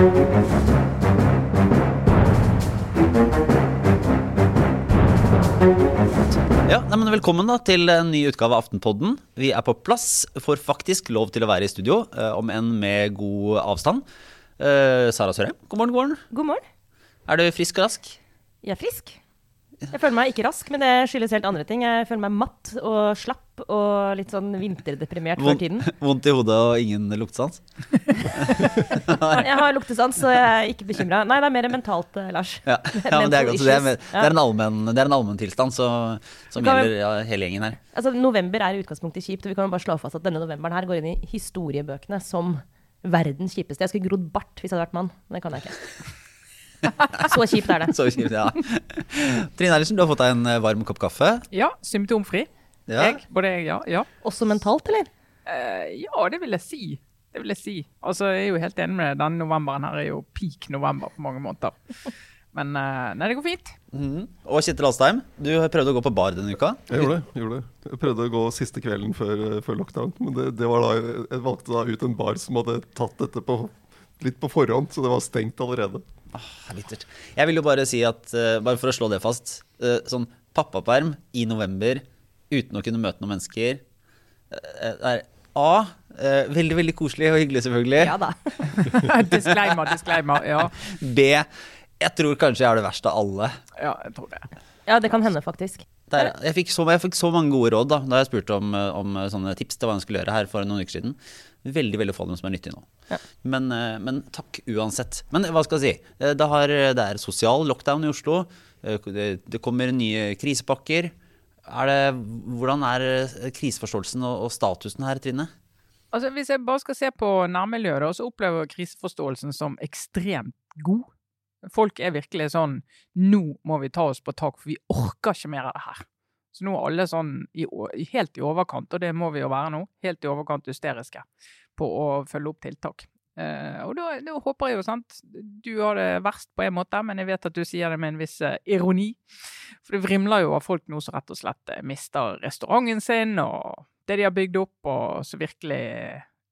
Ja, nei, men Velkommen da til en ny utgave av Aftenpodden. Vi er på plass, får faktisk lov til å være i studio, eh, om enn med god avstand. Eh, Sara Sørheim, god morgen, god morgen. God morgen. Er du frisk og rask? Jeg er frisk. Jeg føler meg ikke rask, men det skyldes helt andre ting. Jeg føler meg matt og slapp og litt sånn vinterdeprimert for tiden. Vondt i hodet og ingen luktesans? Jeg har luktesans, så jeg er ikke bekymra. Nei, det er mer mentalt, eh, Lars. Ja, ja men det er godt. Det er, det er en allmenn- så- som Kan gjelder ja, hele gjengen her. Altså, november er i utgangspunktet kjipt, og vi kan bare slå fast at denne novemberen her går inn i historiebøkene som verdens kjipeste. Jeg skulle grodd bart hvis jeg hadde vært mann, men det kan jeg ikke. Så kjipt er det. Så kjipt, ja. Trine Eilertsen, du har fått deg en eh, varm kopp kaffe. Ja, symptomfri. Ja. Jeg, både jeg, ja. ja. Også mentalt, eller? Uh, ja, det vil jeg si. Det vil jeg si. Altså, jeg er jo helt enig med deg. Denne novemberen her er jo peak november på mange måter. Men uh, nei, det går fint. Mm. Og Kjetil Alstheim, du har prøvd å gå på bar denne uka. Jeg gjorde det. gjorde det. Jeg prøvde å gå siste kvelden før, før lockdown. Men det, det var da, jeg valgte da ut en bar som hadde tatt dette på, litt på forhånd, så det var stengt allerede. Ah, bittert. Jeg vil jo bare si at, eh, bare for å slå det fast, eh, sånn pappaperm i november uten å kunne møte noen mennesker, eh, er A. eh, veldig, veldig koselig og hyggelig, selvfølgelig. Ja da. disclaimer, disclaimer. Ja, B. Jeg tror kanskje jeg er det verste av alle. ja jeg tror det. Ja, det kan hende, faktisk. Der, jeg, fikk så, jeg fikk så mange gode råd da Da jeg spurte om, om sånne tips til hva jeg skulle gjøre her for noen uker siden. Veldig veldig få av dem som er nyttige nå. Ja. Men, eh, men takk uansett. Men hva skal jeg si? Eh, Det, har, det er sosial lockdown i Oslo. Eh, Det, kommer nye krisepakker. Er det, hvordan er eh, kriseforståelsen og, og statusen her, Trine? Altså, Hvis jeg bare skal se på nærmiljøet, så opplever jeg kriseforståelsen som ekstremt god. Folk er virkelig sånn Nå må vi ta oss på tak, for vi orker ikke mer av det her. Så nå er alle sånn i, helt i overkant, og det må vi jo være nå, helt i overkant hysteriske på å følge opp tiltak. Eh, og da, da håper jeg jo, sant Du har det verst på en måte, men jeg vet at du sier det med en viss eh, ironi. For det vrimler jo av folk nå som rett og slett eh, mister restauranten sin og det de har bygd opp, og som virkelig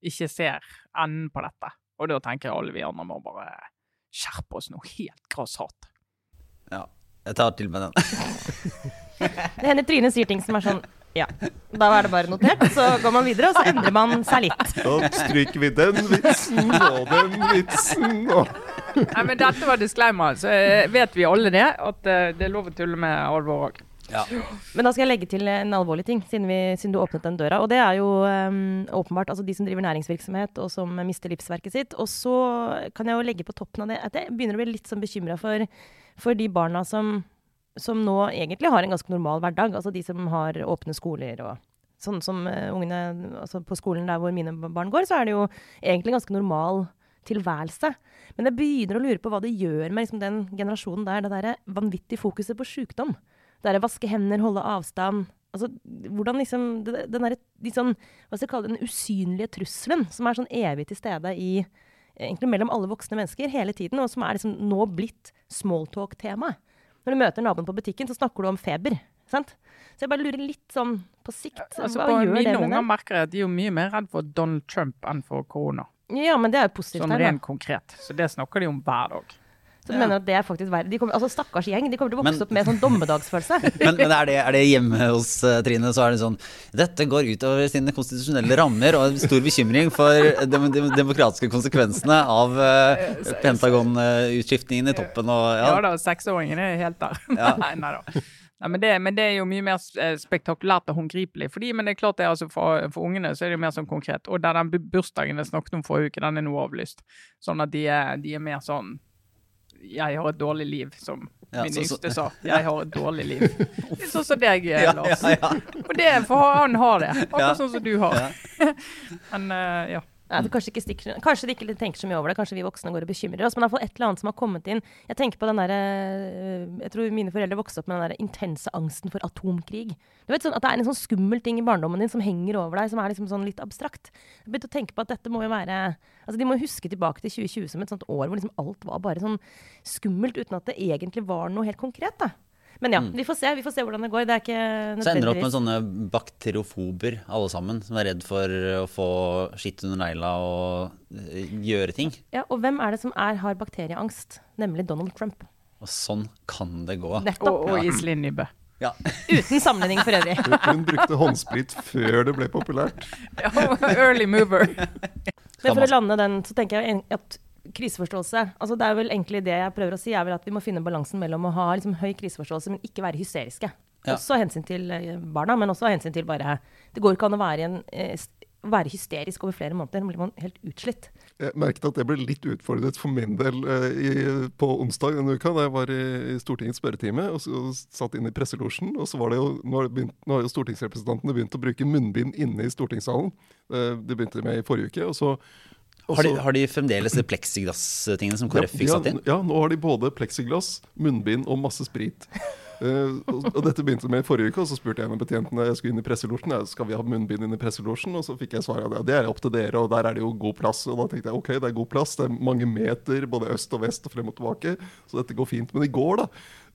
ikke ser enden på dette. Og da tenker jeg alle vi andre må bare skjerpe oss noe helt grassat. Ja, jeg tar til meg den. Det hender Trine sier ting som er sånn Ja. Da er det bare notert, så går man videre, og så endrer man seg litt. Da stryker vi den vitsen og den vitsen og Nei, men dette var disclaimer, så eh, vet vi alle det, at eh, det er lov å tulle med alvor òg. Ja. Men da skal jeg legge til en alvorlig ting, siden, vi, siden du åpnet den døra. Og det er jo um, åpenbart altså de som driver næringsvirksomhet, og som mister livsverket sitt. Og så kan jeg jo legge på toppen av det at jeg begynner å bli litt sånn bekymra for, for de barna som, som nå egentlig har en ganske normal hverdag. Altså de som har åpne skoler og sånn som eh, ungene altså På skolen der hvor mine barn går, så er det jo egentlig ganske normal tilværelse. Men jeg begynner å lure på hva det gjør med liksom, den generasjonen der, det derre vanvittige fokuset på sjukdom. Det derre vaske hender, holde avstand. Altså, hvordan liksom Den derre de sånn, hva skal jeg kalle den usynlige trusselen som er sånn evig til stede i egentlig mellom alle voksne mennesker hele tiden, og som er liksom nå blitt smalltalk-tema. Når du møter naboen på butikken, så snakker du om feber. Sant? Så jeg bare lurer litt sånn på sikt. Altså, hva på gjør det mine unger merker jeg at de er mye mer redd for Donald Trump enn for korona. Ja, men det er jo positivt. Sånn rent konkret. Så det snakker de om hver dag. Så ja. mener at det er faktisk verre? De kommer, altså Stakkars gjeng. De kommer til å vokse Men- opp med sånn dommedagsfølelse. Men, men er, det, er det hjemme hos uh, Trine, så er det sånn Dette går utover sine konstitusjonelle rammer og en stor bekymring for de, de demokratiske konsekvensene av uh, Pentagon-utskiftningen i toppen og Ja, ja. da, seksåringene er helt der. Ja. nei, nei da. Ja, men, det, men det er jo mye mer spektakulært og håndgripelig Fordi, men det er klart det er altså for, for ungene så er det jo mer sånn konkret. Og der den bursdagen jeg snakket om forrige uke, den er nå avlyst. Sånn at de er, de er mer sånn Jeg har et dårlig liv, som Ja, min yngste sa. Jeg har et dårlig liv. Litt sånn som deg, Lars. Og det får han ha det. Akkurat sånn som du har. Men eh, ja. Nei, det kanskje, ikke stikker, kanskje de ikke tenker så mye over det. Kanskje vi voksne går og bekymrer oss. Men iallfall et eller annet som har kommet inn. Jeg tenker på den der, eh, Jeg tror mine foreldre vokste opp med den der intense angsten for atomkrig. Du vet sånn At det er en sånn skummel ting i barndommen din som henger over deg, som er liksom sånn litt abstrakt. Jeg begynte å tenke på at dette må jo være Altså De må huske tilbake til 2020 som et sånt år hvor liksom alt var bare sånn skummelt, uten at det egentlig var noe helt konkret. da. Men ja, vi får se vi får se hvordan det går. Det er ikke Mm. Så ender det opp med sånne bakteriofober, alle sammen, som er redd for å få skitt under negla og eh, gjøre ting. ja, Og hvem er det som er, har bakterieangst? Nemlig Donald Trump. Og sånn kan det gå. Nettopp. Og, og Iselin Nybø. Ja. Uten sammenligning for øvrig. Hun brukte håndsprit før det ble populært. Ja, early mover. Men for å lande den, så tenker jeg at kriseforståelse altså Det er vel egentlig det jeg prøver å si, er vel at vi må finne balansen mellom å ha liksom høy kriseforståelse, men ikke være hysteriske. Ja. Også av hensyn til eh, barna, men også av hensyn til bare Det går ikke an å være, en, eh, være hysterisk over flere måneder. Da blir man helt utslitt. Jeg merket at det ble litt utfordret for min del eh, i, på onsdag denne uka da jeg var i, i Stortingets spørretime og, og satt inne i presselosjen. Og så var det jo, nå har, det begynt, nå har jo stortingsrepresentantene begynt å bruke munnbind inne i stortingssalen. Eh, det begynte med i forrige uke. og så Har de, har de fremdeles de pleksiglass-tingene som KrF fikk ja, satt inn? Ja, nå har de både pleksiglass, munnbind og masse sprit. Uh, og, dette begynte med i forrige uke, og så spurte jeg en av betjentene jeg skulle inn i presselosjen. Skal vi ha munnbind inn i presselosjen? Og så fikk jeg svar ja, det er opp til dere, og der er det jo god plass. Og da tenkte jeg ok, det er god plass, det er mange meter både øst og vest og frem og tilbake, så dette går fint. Men i går, da,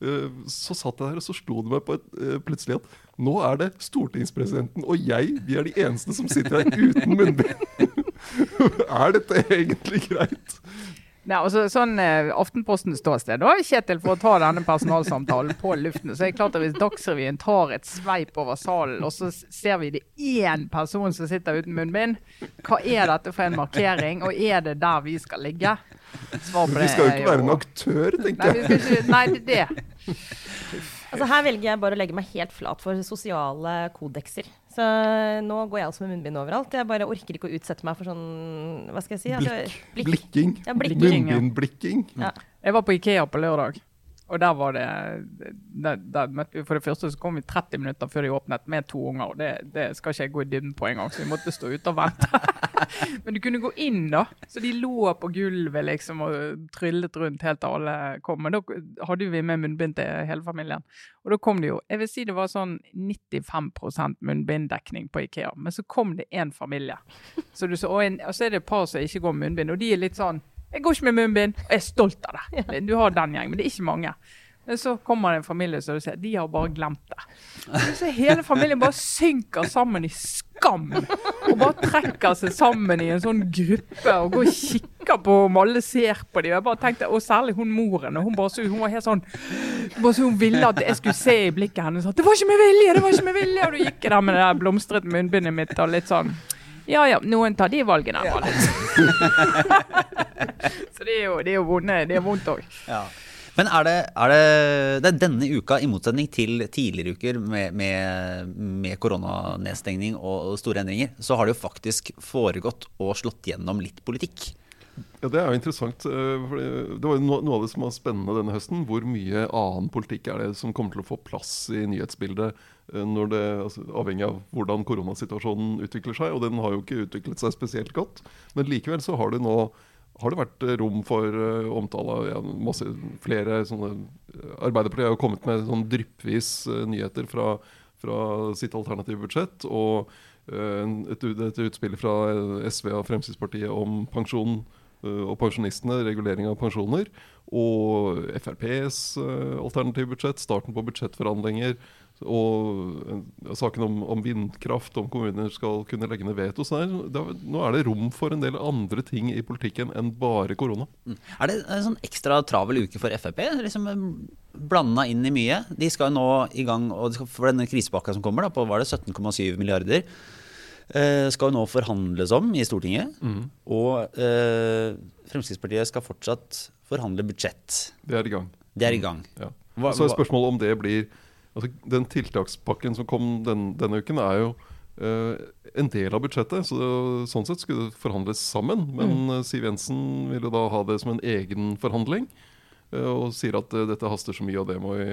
uh, så satt jeg der, og så slo det meg på et, uh, plutselig at nå er det stortingspresidenten og jeg, vi er de eneste som sitter her uten munnbind. er dette egentlig greit? Nei, altså sånn eh, Aftenpostens ståsted da, Kjetil, for å ta denne personalsamtalen på luften. Så er det klart at Hvis Dagsrevyen tar et sveip over salen, og så ser vi det én person som sitter uten munnbind, hva er dette for en markering, og er det der vi skal ligge? Svar på det vi skal jo ikke være en aktør, tenker jeg. Nei, ikke, nei, det er det. Altså Her velger jeg bare å legge meg helt flat for sosiale kodekser. Så nå går jeg altså med munnbind overalt. Jeg bare orker ikke å utsette meg for sånn Hva skal jeg si? Altså, Blikk. Blikking. Ja, blikking. Munnbindblikking. Ja. Jeg var på Ikea på lørdag, og der var det der, der møtte vi For det første så kom vi 30 minutter før de åpnet med to unger, og det, det skal ikke jeg gå i dybden på engang, så vi måtte stå ute og vente. Men du kunne gå inn, da. Så de lå på gulvet liksom og tryllet rundt helt til alle kom. Men da hadde vi med munnbind til hele familien. Og da kom det jo Jeg vil si det var sånn 95% munnbinddekning på Ikea. Men så kom det én familie. Så du så, og, en, og så er det et par som ikke går med munnbind, og de er litt sånn jeg går ikke med munnbind, og jeg er stolt av det. Du har den gjengen, men det er ikke mange. Men så kommer det en familie som du ser, de har bare glemt det. Så du ser hele familien bare synker sammen i skam. Og bare trekker seg sammen i en sånn gruppe og går og kikker på om alle ser på dem. Jeg bare tenkte, Og særlig hun moren. Hun, bare så, hun var helt sånn bare så Hun ville at jeg skulle se i blikket hennes at 'Det var ikke med vilje!' det var ikke med vilje, Og da gikk jeg der med det blomstrete munnbindet mitt og litt sånn ja ja, noen tar de valgene. Ja. så det er jo, det er jo vonde, det er vondt òg. Ja. Men er det, er det, det er denne uka, i motsetning til tidligere uker med, med, med koronanedstengning og store endringer, så har det jo faktisk foregått og slått gjennom litt politikk. Ja, Det er jo interessant. eh, for Det var jo noe av det som var spennende denne høsten. Hvor mye annen politikk er det som kommer til å få plass i nyhetsbildet når det, altså, avhengig av hvordan koronasituasjonen utvikler seg. Og den har jo ikke utviklet seg spesielt godt. Men likevel så har det nå har det vært eh, rom for uh, omtale av ja, masse flere sånne eh, Arbeiderpartiet har jo kommet med sånn dryppvis uh, nyheter fra, fra sitt alternative budsjett. Og uh, et, et utspill fra eh, SV og Fremskrittspartiet om pensjon eh, og pensjonistene, regulering av pensjoner. Og FrPs eh, alternative budsjett, starten på budsjettforhandlinger. Og eh, saken om, om vindkraft, om kommuner skal kunne legge ned veto. Så er, det, er- nå er det rom for en del andre ting i politikken enn bare korona. Mm. Er det en sånn ekstra travel uke for Frp? Liksom Blanda inn i mye. De skal jo nå i gang, og skal, for denne krisepakka som kommer, da, på var det 17,7 milliarder, eh, skal jo nå forhandles om i Stortinget. Og eh, Fremskrittspartiet skal fortsatt forhandle budsjett. Det er i gang. Det er i gang. Ja. Hva- Så er spørsmålet om det blir altså Den tiltakspakken som kom den, denne uken, er jo uh, en del av budsjettet. Så det, sånn sett skulle det forhandles sammen. Men mm. Siv Jensen ville da ha det som en egen forhandling. Uh, og sier at eh, dette haster så mye, og det må vi,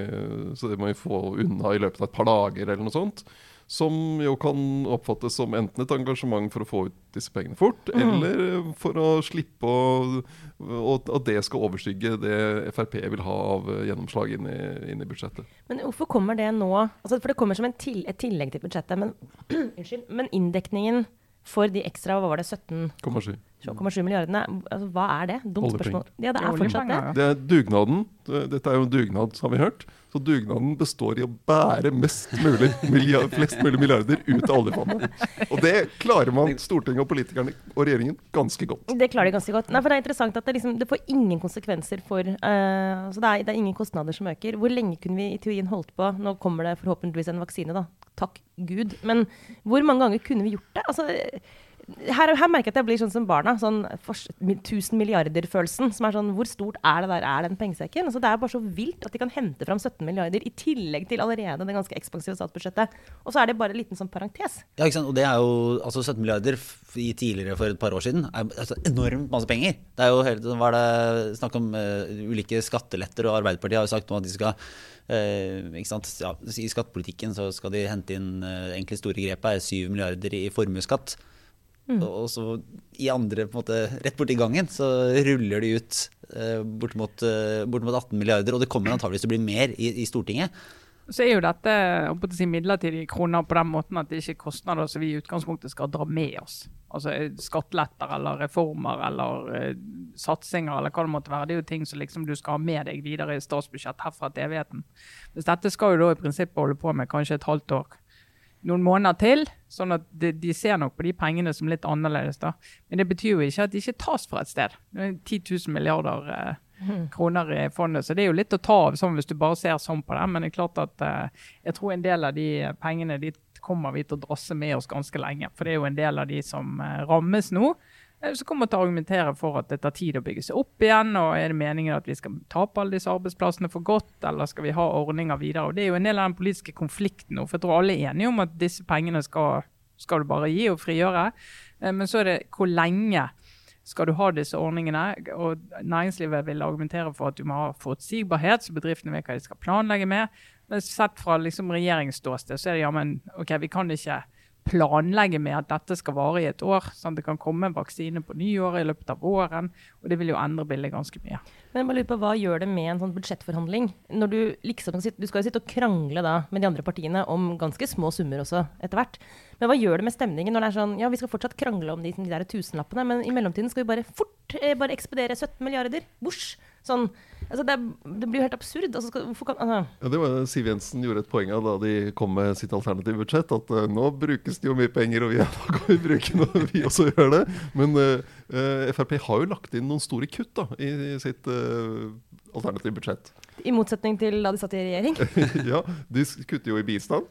så det må vi få unna i løpet av et par dager. eller noe sånt. Som jo kan oppfattes som enten et engasjement for å få ut disse pengene fort, eller eh, for å slippe å at det skal overskygge det Frp vil ha av gjennomslag inn i, inn i budsjettet. Men hvorfor kommer det nå? Altså, for det kommer som en til, et tillegg til budsjettet. Men, men inndekningen for de ekstra hva var det, 17,7 17,7. milliardene. Altså, hva er det? Dumt spørsmål. Ja, det Det er er fortsatt det. Det er dugnaden. Dette er jo en dugnad, har vi hørt. Så dugnaden består i å bære mest mulig milliard, flest mulig milliarder ut av oljefondet. Og det klarer man, Stortinget og politikerne og regjeringen, ganske godt. Det klarer de ganske godt. Nei, for Det er interessant at det, liksom, det får ingen konsekvenser for uh, altså det, er, det er ingen kostnader som øker. Hvor lenge kunne vi i teorien holdt på? Nå kommer det forhåpentligvis en vaksine, da. Takk Gud. Men hvor mange ganger kunne vi gjort det? Altså, her, her merker jeg at jeg blir sånn som barna. Sånn 1000 milliarder-følelsen. Som er sånn Hvor stort er det der? Er den pengesekken? Altså, det er bare så vilt at de kan hente fram 17 milliarder i tillegg til allerede det ganske ekspansive statsbudsjettet. Og så er det bare en liten sånn parentes. Ja, ikke sant? Og det er jo altså 17 milliarder i tidligere for et par år siden. er altså enormt masse penger. Det er jo helt, var det snakk om uh, ulike skatteletter, og Arbeiderpartiet har jo sagt nå at de skal uh, ikke sant? Ja, I skattepolitikken så skal de hente inn uh, egentlig store grepet er 7 milliarder i formuesskatt. Og, og så i andre, på en måte, rett borti gangen, så ruller de ut eh, bortimot, eh, bortimot 18 milliarder. Og det kommer antageligvis til å bli mer i, i Stortinget. Så er jo dette å si, midlertidige kroner på den måten at det ikke er kostnader som vi i utgangspunktet skal dra med oss. Altså eh, Skatteletter eller reformer eller uh, satsinger eller hva det måtte være. Det er jo ting som liksom du skal ha med deg videre i statsbudsjett herfra til evigheten. Hvis dette skal jo da i prinsippet holde på med kanskje et halvt år, noen måneder til, sånn at de, de ser nok på de pengene som litt annerledes. da. Men det betyr jo ikke at de ikke tas fra et sted. Det er 10 000 milliarder eh, kroner i fondet, så det er jo litt å ta av sånn hvis du bare ser sånn på det. Men det er klart at eh, jeg tror en del av de pengene de kommer vi til å drasse med oss ganske lenge. For det er jo en del av de som eh, rammes nå. Eh, Som kommer til å argumentere for at det tar tid å bygge seg opp igjen. og Er det meningen at vi skal tape alle disse arbeidsplassene for godt, eller skal vi ha ordninger videre? Og Det er jo en del av den politiske konflikten nå. For jeg tror alle er enige om at disse pengene skal, skal du bare gi og frigjøre. Eh, Men så er det hvor lenge skal du ha disse ordningene. Og næringslivet vil argumentere for at du må ha forutsigbarhet, så bedriftene vet hva de skal planlegge med. Men sett fra liksom regjeringsståsted så er det ja, men ok, vi kan ikke planlegge med at dette skal vare i et år. sånn at Det kan komme en vaksine på nyåret i løpet av våren. Og det vil jo endre bildet ganske mye. Men bare lurer på, hva gjør det med en sånn budsjettforhandling? Når Du liksom du skal jo sitte og krangle da med de andre partiene om ganske små summer også, etter hvert. Men hva gjør det med stemningen når det er sånn Ja, vi skal fortsatt krangle om de, de der tusenlappene, men i mellomtiden skal vi bare fort eh, bare ekspedere 17 milliarder. Vosj! Sånn. Altså, det, det blir jo helt absurd. Altså, skal, kan, altså, Ja, det var Siv Jensen gjorde et poeng av da de kom med sitt alternative budsjett. At uh, nå brukes det jo mye penger, og vi, da kan vi bruke når vi også gjør det. Men uh, eh, Frp har jo lagt inn noen store kutt da, i, i sitt eh, alternative budsjett. I motsetning til da de satt i regjering. ja, De kutter jo i bistand,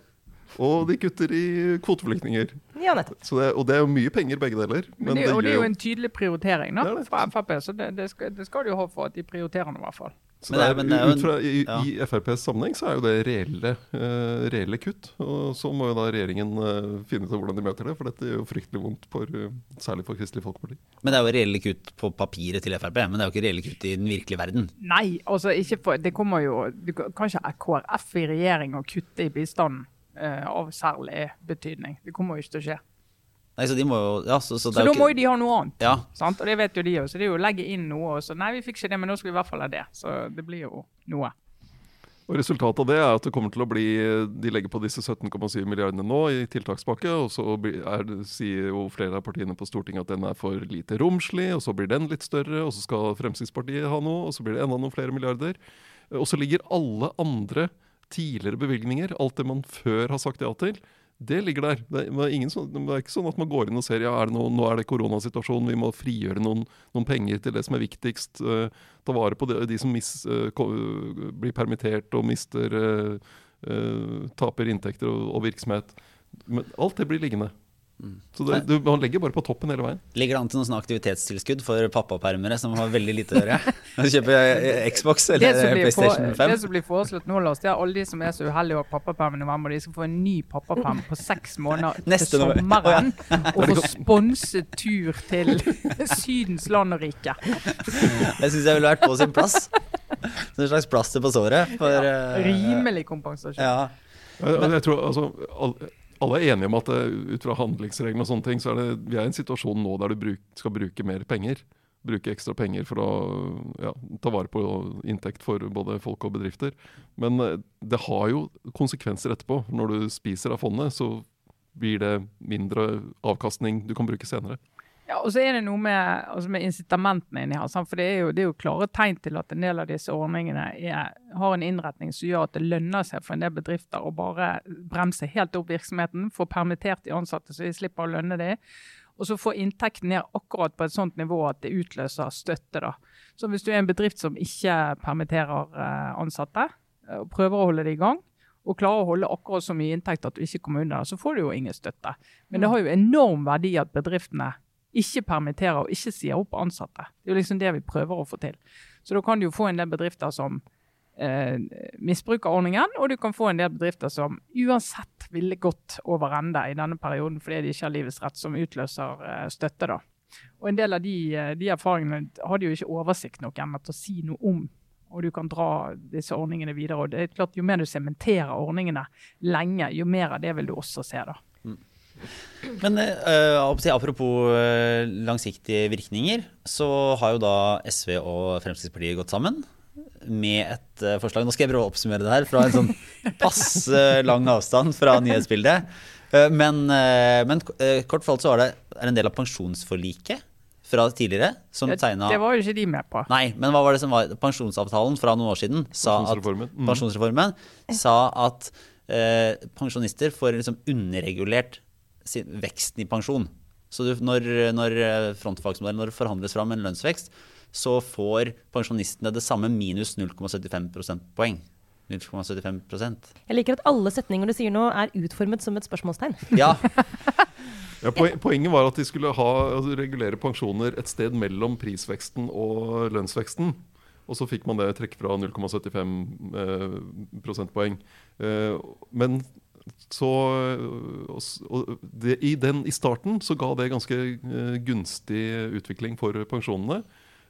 og de kutter i kvoteflyktninger. Ja, nettopp. Så det, og det er jo mye penger, begge deler. Men det, og det er jo en tydelig prioritering da, Det fra Frp, så det, det, skal, det skal de jo ha for at de prioriterer nå, i hvert fall. Så Men er- men det jo ut fra, i, ja. I FrPs sammenheng så er jo det reelle, uh, reelle kutt. Og så må jo da regjeringen uh, finne ut av hvordan de møter det, for dette gjør jo fryktelig vondt, for, uh, særlig for Kristelig Folkeparti. Men det er jo reelle kutt på papiret til Frp, men det er jo ikke reelle kutt i den virkelige verden. Nei, altså ikke for, det kommer jo du, kan ikke ha KrF i regjering og kutte i bistanden av særlig betydning. Det kommer jo ikke til å skje. Nei, så de må jo Ja, så, så Så det da må jo de ha noe annet. Ja. Sant? Og det vet jo de òg. Så det er jo å legge inn noe og så Nei, vi fikk ikke det, men nå skal vi i hvert fall ha det. Så det blir jo noe. Og Resultatet av det er at det kommer til å bli De legger på disse 17,7 milliardene nå i tiltakspakke, og så er, sier jo flere av partiene på Stortinget at den er for lite romslig, og så blir den litt større, og så skal Fremskrittspartiet ha noe, og så blir det enda noen flere milliarder. Og så ligger alle andre tidligere bevilgninger, alt det man før har sagt ja til, det ligger der. Det er, det ingen sånn, det er ikke sånn at man går inn og ser ja, er det noe, nå er det koronasituasjonen, vi må frigjøre noen, noen penger til det som er viktigst. Uh, ta vare på de, de som mis, uh, blir permittert og mister uh, Taper inntekter og, og virksomhet. Men alt det blir liggende. Så det, du, man legger bare på toppen hele veien. Ligger det an til noen sånn aktivitetstilskudd for pappapermere som har veldig lite å gjøre? Å Kjøpe eh, Xbox eller PlayStation 5? det som blir foreslått nå, Lars, det er alle de som er så uheldige å ha pappaperm i november, de skal få en ny pappaperm på seks måneder Neste til november. ja. Og få sponse tur til Sydens land og rike. Det syns jeg ville vært på sin plass. Som en slags plaster på såret. For, ja, Rimelig kompensasjon. Ja. Jeg, jeg tror, altså, alle, er enige om at det, ut fra handlingsreglene og sånne ting, så er det, vi er i en situasjon nå der du bruk, skal bruke mer penger. Bruke ekstra penger for å ja, ta vare på inntekt for både folk og bedrifter. Men eh, det har jo konsekvenser etterpå. Når du spiser av fondet, så blir det mindre avkastning du kan bruke senere. Ja, og så er det noe med, altså med incitamentene inni her. For det er, jo, det er, jo, klare tegn til at en del av disse ordningene er, har en innretning som gjør at det lønner seg for en del bedrifter å bare bremse helt opp virksomheten, få permittert de ansatte så de slipper å lønne dem. Og så få inntekten ned akkurat på et sånt nivå at det utløser støtte. da. Så hvis du er en bedrift som ikke permitterer eh, ansatte, eh, og prøver å holde det i gang, og klarer å holde akkurat så mye inntekt at du ikke kommer under, så får du jo ingen støtte. Men det mm. har jo enorm verdi at bedriftene ikke permitterer og ikke sier opp ansatte. Det er jo liksom det vi prøver å få til. Så da kan du jo få en del bedrifter som eh, misbruker ordningen, og du kan få en del bedrifter som uansett ville gått over ende i denne perioden fordi de ikke har livets rett, som utløser eh, støtte. da. Og en del av de, eh, de erfaringene har de jo ikke oversikt nok ennå til å si noe om. Og du kan dra disse ordningene videre. og det er klart Jo mer du sementerer ordningene lenge, jo mer av det vil du også se. da. Men uh, apropos uh, langsiktige virkninger, så har jo da SV og Fremskrittspartiet gått sammen med et uh, forslag. Nå skal jeg prøve å oppsummere det her fra en sånn passe lang avstand fra nyhetsbildet. men, men kort fortalt så var det er en del av pensjonsforliket fra tidligere som det, tegna Det var jo ikke de med på. Nei, men hva var det som var pensjonsavtalen fra noen år siden? Sa pensjonsreformen. At, mm. pensjonsreformen sa at pensjonister får liksom underregulert veksten i pensjon. Så du, når, når eh, frontfagsmodellen når det forhandles fram en lønnsvekst, så får pensjonistene det samme minus 0,75 prosentpoeng. 0,75% Jeg liker at alle setninger du sier nå, er utformet som et spørsmålstegn. Ja. ja poenget var at de skulle ha, altså, regulere pensjoner et sted mellom prisveksten og lønnsveksten. Og så fikk man det trekk fra 0,75 eh, prosentpoeng. Eh, men så det, i, den, I starten så ga det ganske uh, gunstig utvikling for pensjonene.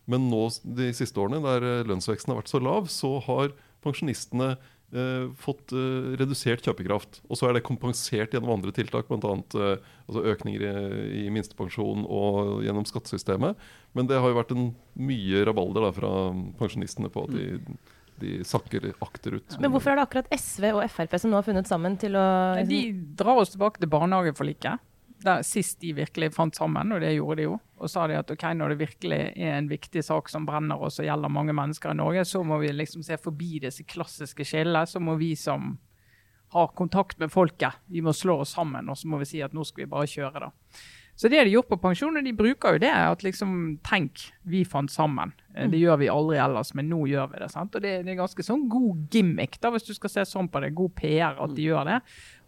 Men nå de siste årene, der eh, lønnsveksten har vært så lav, så har pensjonistene uh, fått uh, redusert kjøpekraft. Og så er det kompensert gjennom andre tiltak, bl.a. Uh, altså økninger i, i minstepensjon og gjennom skattesystemet. Men det har jo vært en mye rabalder da, fra pensjonistene på at de de sakker akterut. Men hvorfor er det akkurat SV og Frp som nå har funnet sammen til å. De drar oss tilbake til barnehageforliket. Der sist de virkelig fant sammen, og det gjorde de jo. Og sa de at ok, når det virkelig er en viktig sak som brenner oss og gjelder mange mennesker i Norge, så må vi liksom se forbi disse klassiske skillene. Så må vi som har kontakt med folket, vi må slå oss sammen, og så må vi si at nå skal vi bare kjøre, da. Så det de gjort på pensjon, og de bruker jo det. at liksom, Tenk, vi fant sammen. Eh, det gjør vi aldri ellers, men nå gjør vi det. sant? Og det, det, er ganske sånn god gimmick, da, hvis du skal se sånn på det. God PR at de gjør det.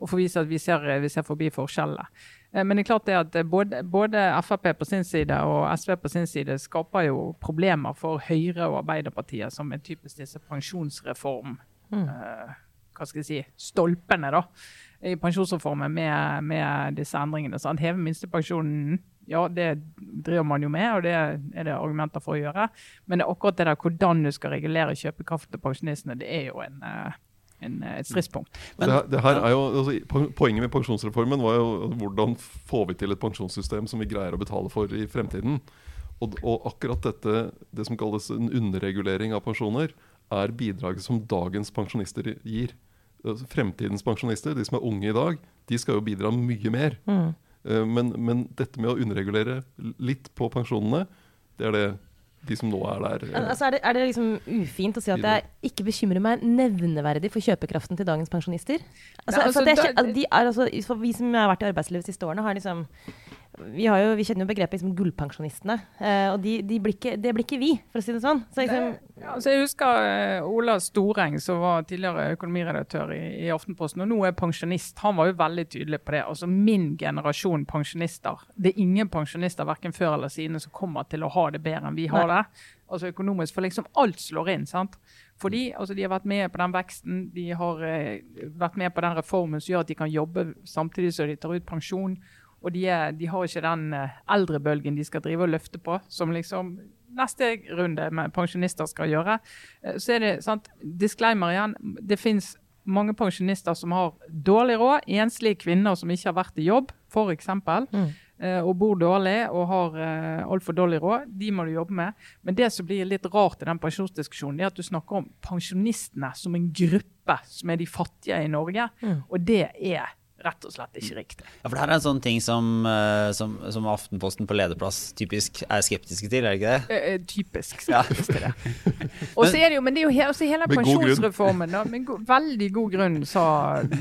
Og få vise at vi ser, vi ser forbi forskjellene. Eh, men det er klart det at både, både, Frp på sin side og SV på sin side skaper jo problemer for Høyre og Arbeiderpartiet, som er typisk disse pensjonsreform... Mm. Uh, hva skal jeg si, stolpene da, i pensjonsreformen med, med disse endringene. Sant? Heve minstepensjonen, ja, det driver man jo med, og det er det argumenter for å gjøre. Men det er akkurat det der hvordan du skal regulere kjøpekraft til pensjonistene, det er jo en, eh, en, eh, et stridspunkt. Det, det, her er jo, altså, poenget med pensjonsreformen var jo hvordan får vi til et pensjonssystem som vi greier å betale for i fremtiden. Og, og akkurat dette, det som kalles en underregulering av pensjoner, er bidraget som dagens pensjonister gir. Altså, fremtidens pensjonister, de som er unge i dag, de skal jo bidra mye mer. Mm. Eh, men, men, dette med å underregulere litt på pensjonene, det er det de som nå er der. Altså er, det, er, det, liksom ufint å si at jeg ikke bekymrer meg nevneverdig for kjøpekraften til dagens pensjonister? Altså, Nei, altså, er, de er, altså, for vi som har vært i arbeidslivet de siste årene, har liksom vi, jo, vi, kjenner jo begrepet liksom, gullpensjonistene. Eh, og de, de blir det blir ikke vi, for å si det sånn. Så, liksom, ja, altså, jeg husker uh, Ola Storeng, som var tidligere økonomiredaktør i, i, Aftenposten, og nå er pensjonist. Han var jo veldig tydelig på det. Altså Min generasjon pensjonister. Det er ingen pensjonister verken før eller siden som kommer til å ha det bedre enn vi har Nei. det. Altså økonomisk, For liksom alt slår inn. sant? Fordi altså, de har vært med på den veksten, de har uh, vært med på den reformen som gjør at de kan jobbe samtidig som de tar ut pensjon. Og de, er, de, har ikke den eh, eldrebølgen de skal drive og løfte på, som liksom neste runde med pensjonister skal gjøre. Eh, så er det sant, disclaimer igjen. Det fins mange pensjonister som har dårlig råd. Enslige kvinner som ikke har vært i jobb, f.eks. Mm. Eh, og bor dårlig og har uh, altfor dårlig råd. De må du jobbe med. Men det som blir litt rart i den pensjonsdiskusjonen, er at du snakker om pensjonistene som en gruppe som er de fattige i Norge. Mm. Og det er rett og slett ikke riktig. Ja, for det her er en sånn ting som, eh, som, som Aftenposten på lederplass typisk er skeptiske til, er det ikke det? Eh, eh, typisk. Ja. skeptisk til det. Og så er det jo, men det er jo he også hele Med god pensjonsreformen. Da, med go veldig god grunn, sa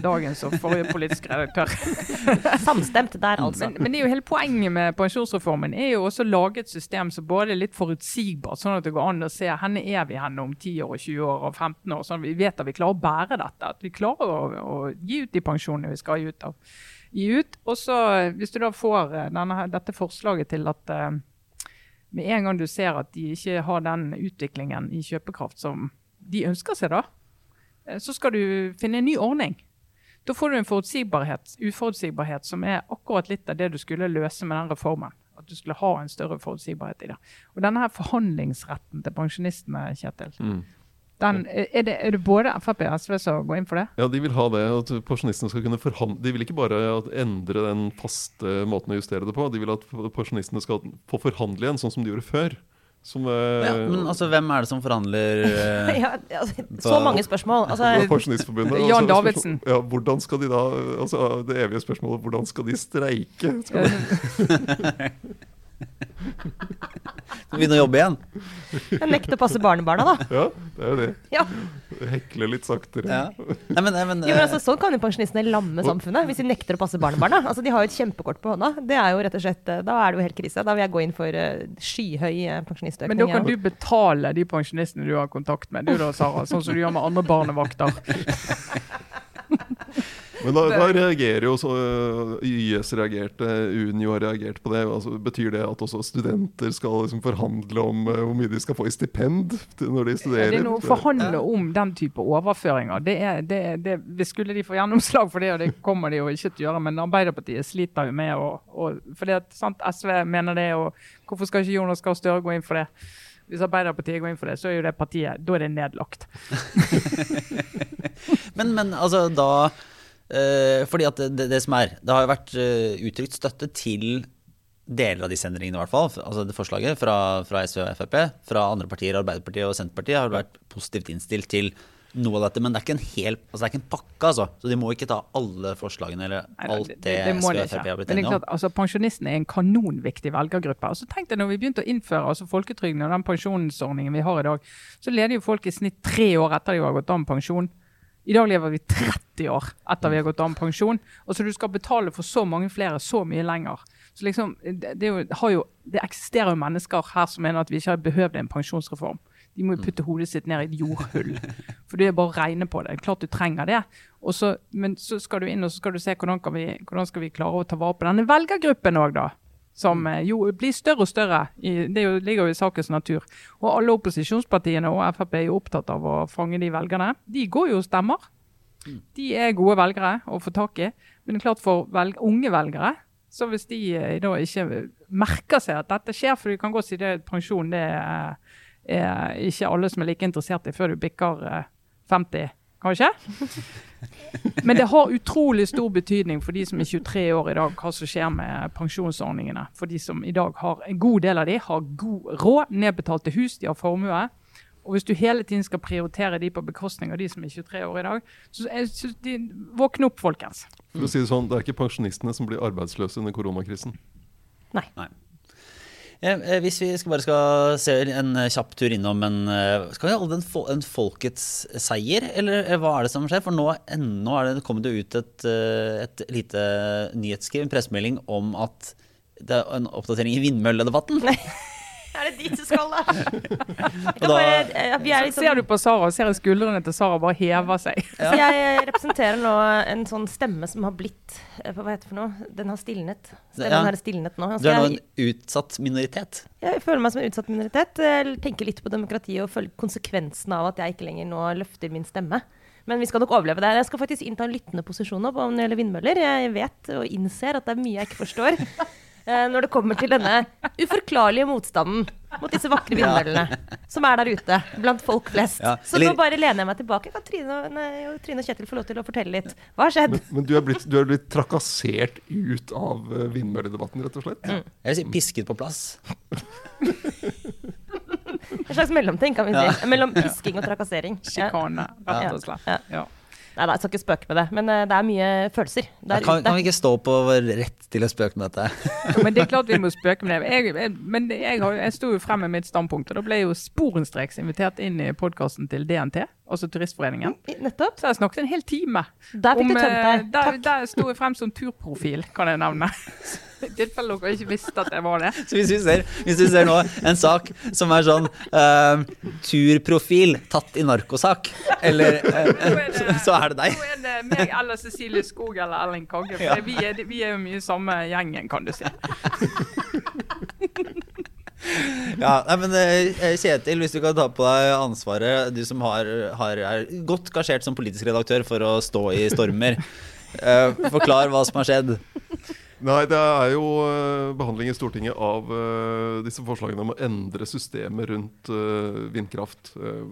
dagens og forrige politisk redaktør. Samstemt der, altså. Men, men det er jo hele poenget med pensjonsreformen er jo også å lage et system som både er litt forutsigbart, sånn at det går an å se hvor er vi hen om 10 år, 20 år og 15 år. sånn at Vi vet at vi klarer å bære dette. At vi klarer å, å gi ut de pensjonene vi skal gi ut. Av. Gi ut. Og så, hvis du da får eh, denne, dette forslaget til at eh, med en gang du ser at de ikke har den utviklingen i kjøpekraft som de ønsker seg, da, eh, så skal du finne en ny ordning. Da får du en forutsigbarhet, uforutsigbarhet som er akkurat litt av det du skulle løse med den reformen. At du skulle ha en større forutsigbarhet i det. Og denne her forhandlingsretten til pensjonistene, Kjetil, Mm. Den, er, det, er det både Frp og SV som går inn for det? Ja, de vil ha det. At pensjonistene skal kunne forhandle De vil ikke bare endre den faste måten å justere det på. De vil at pensjonistene skal få forhandle igjen, sånn som de gjorde før. Som eh, Ja, men altså, hvem er det som forhandler eh, Ja, altså, så mange spørsmål. Altså, Pensjonistforbundet. Jan Altså, Davidsen. Ja, hvordan skal de da Altså, det evige spørsmålet hvordan skal de streike? Skal de, Skal begynne å jobbe igjen? jeg nekter å passe barnebarna, da. ja, det er jo det. Ja. Hekle litt saktere. Ja. Nei, men, nei, men, Jo, men altså, eh, sånn kan jo pensjonistene lamme samfunnet, hvis de nekter å passe barnebarna. Altså, de har jo et kjempekort på hånda. Det er jo rett og slett, eh, Da er det jo helt krise. Da vil jeg gå inn for eh, skyhøy pensjonistøkning. Men da kan du betale de pensjonistene du har kontakt med, du da, Sara. Sånn som du gjør med andre barnevakter. Men da, da reagerer jo så YS reagerte, Unio har reagert på det. Altså, betyr det at også studenter skal liksom forhandle om uh, hvor mye de skal få i stipend til når de studerer? Det er noe å forhandle om den type overføringer. Det er, det, det, skulle de få gjennomslag for det, og det kommer de jo ikke til å gjøre. Men Arbeiderpartiet sliter jo med å, å for det, at, sant, SV mener det, og hvorfor skal ikke Jonas Gahr Støre gå inn for det? Hvis Arbeiderpartiet går inn for det, så er jo det partiet da er det nedlagt. men, men altså, da Fordi at det, det som er Det har jo vært eh, uttrykt støtte til deler av disse endringene, i hvert fall. Altså det forslaget fra, fra SV og Frp. Fra andre partier, Arbeiderpartiet og Senterpartiet, har vært positivt innstilt til noe av dette. Men det er ikke en hel, altså det er ikke en pakke, altså. Så de må ikke ta alle forslagene eller alt det- det, det- SV og Frp har blitt enige om. altså, Pensjonistene er en kanonviktig velgergruppe. Og så tenk deg når vi begynte å innføre altså, folketrygden og den pensjonsordningen vi har i dag, så leder jo folk i snitt tre år etter de har gått av med pensjon. I dag lever vi 30 år etter vi har gått av med pensjon. Og så du skal betale for så mange flere så mye lenger. Så liksom, det, det, jo, det eksisterer jo mennesker her som mener at vi ikke har behøvd en pensjonsreform. De må jo putte hodet sitt ned i et jordhull. For det er bare å regne på det. Klart du trenger det. Så, men så skal du inn og så skal du se hvordan, kan vi, hvordan skal vi klare å ta vare på denne velgergruppen òg, da. Som eh, jo blir større og større. I, det er jo, ligger jo i sakens natur. Og alle opposisjonspartiene og Frp er jo opptatt av å fange de velgerne. De går jo og stemmer. De er gode velgere å få tak i. Men det er klart for velg unge velgere, så hvis de eh, da ikke merker seg at dette skjer, for du kan godt si det pensjon det er, er ikke alle som er like interessert i før du bikker eh, 50, kanskje. Men det har utrolig stor betydning for de som er 23 år i dag, hva som skjer med pensjonsordningene. For de som i dag har en god del av de har god råd, nedbetalte hus, de har formue. Og hvis du hele tiden skal prioritere de på bekostning av de som er 23 år i dag, så jeg synes de, våkne opp, folkens. For å si Det sånn, det er ikke pensjonistene som blir arbeidsløse under koronakrisen. Nei. eh, Hvis vi skal bare skal se en eh, kjapp tur innom en eh, Skal vi kalle en, folkets seier, eller eh, hva er det som skjer? For nå er det kommet det ut et, eh, et lite nyhetsskriv, en pressemelding om at det er en oppdatering i vindmølledebatten. Er det dit du skal, da? Da- bare, eh, vi liksom, Ser du på Sara og ser skuldrene til Sara bare hever seg. Så jeg representerer nå en sånn stemme som har blitt eh, Hva heter det for noe? Den har stilnet. Stemmen Ja. har stilnet nå. Du er nå en utsatt minoritet. jeg føler meg som en utsatt minoritet. Jeg tenker litt på demokratiet og føler konsekvensen av at jeg ikke lenger nå løfter min stemme. Men vi skal nok overleve det. Jeg skal faktisk innta en lyttende posisjon nå på om det gjelder vindmøller. Jeg vet og innser at det er mye jeg ikke forstår. Eh, Når det kommer til denne uforklarlige motstanden mot disse vakre vindmøllene som er der ute blant folk flest. Ja, Så eller- nå bare lener jeg meg tilbake. Kan Trine, nei, og Trine og Kjetil få lov til å fortelle litt? Hva har skjedd? Men, men du, er blitt, du er blitt trakassert ut av eh, vindmølledebatten, rett og slett? Mm. Jeg vil si pisket på plass. En slags mellomting, kan vi si. Mellom pisking og trakassering. Ja. Sjikane, rett og slett. Ja. Ja. Nei da, jeg skal ikke spøke med det, men eh, det er mye følelser der Kan, kan vi ikke stå på vår rett til å spøke med dette? Men det er klart vi må spøke med det. Jeg, jeg, men jeg, har, jeg sto jo frem med mitt standpunkt, og da ble jo sporenstreks invitert inn i podkasten til DNT, altså Turistforeningen. Nettopp. Så jeg snakket en hel time. Der fikk du tømt eh, deg. Der, Takk. der sto jeg frem som turprofil, kan jeg nevne. I tilfelle dere ikke visste at jeg var det. Så hvis vi ser, hvis vi ser nå en sak som er sånn uh, turprofil tatt i narkosak, eller eh, så, så er det deg. Nå er det meg eller Cecilie Skog eller Erling Kagge. For Ja. vi, er, vi er jo mye samme gjengen, kan du si. Ja, nei, men Kjetil, hvis du kan ta på deg ansvaret, du som har, har, er godt gasjert som politisk redaktør for å stå i stormer. Uh, forklar hva som har skjedd. Nei, det er jo eh, behandling i Stortinget av eh, disse forslagene om å endre systemet rundt eh, vindkraft. eh,